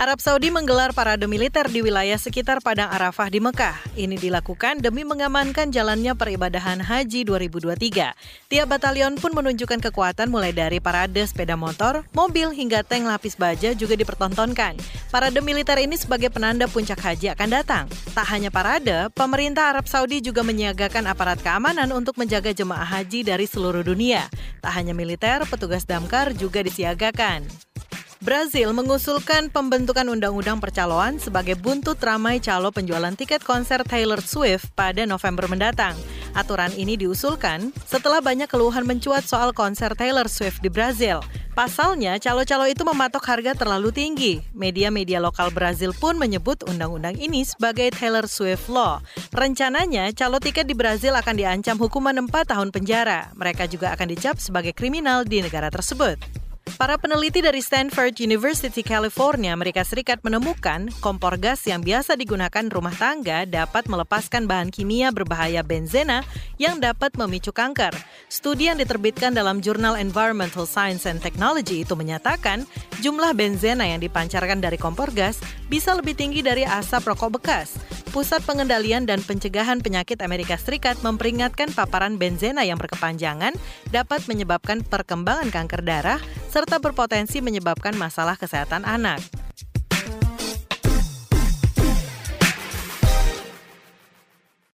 Arab Saudi menggelar parade militer di wilayah sekitar Padang Arafah di Mekah. Ini dilakukan demi mengamankan jalannya peribadahan Haji 2023. Tiap batalion pun menunjukkan kekuatan mulai dari parade sepeda motor, mobil hingga tank lapis baja juga dipertontonkan. Parade militer ini sebagai penanda puncak haji akan datang. Tak hanya parade, pemerintah Arab Saudi juga menyiagakan aparat keamanan untuk menjaga jemaah haji dari seluruh dunia. Tak hanya militer, petugas damkar juga disiagakan. Brazil mengusulkan pembentukan undang-undang percaloan sebagai buntut ramai calo penjualan tiket konser Taylor Swift pada November mendatang. Aturan ini diusulkan setelah banyak keluhan mencuat soal konser Taylor Swift di Brazil. Pasalnya, calo-calo itu mematok harga terlalu tinggi. Media-media lokal Brazil pun menyebut undang-undang ini sebagai Taylor Swift Law. Rencananya, calo tiket di Brazil akan diancam hukuman 4 tahun penjara. Mereka juga akan dicap sebagai kriminal di negara tersebut. Para peneliti dari Stanford University, California, Amerika Serikat menemukan kompor gas yang biasa digunakan rumah tangga dapat melepaskan bahan kimia berbahaya benzena yang dapat memicu kanker. Studi yang diterbitkan dalam jurnal Environmental Science and Technology itu menyatakan jumlah benzena yang dipancarkan dari kompor gas bisa lebih tinggi dari asap rokok bekas. Pusat Pengendalian dan Pencegahan Penyakit Amerika Serikat memperingatkan paparan benzena yang berkepanjangan dapat menyebabkan perkembangan kanker darah serta berpotensi menyebabkan masalah kesehatan anak.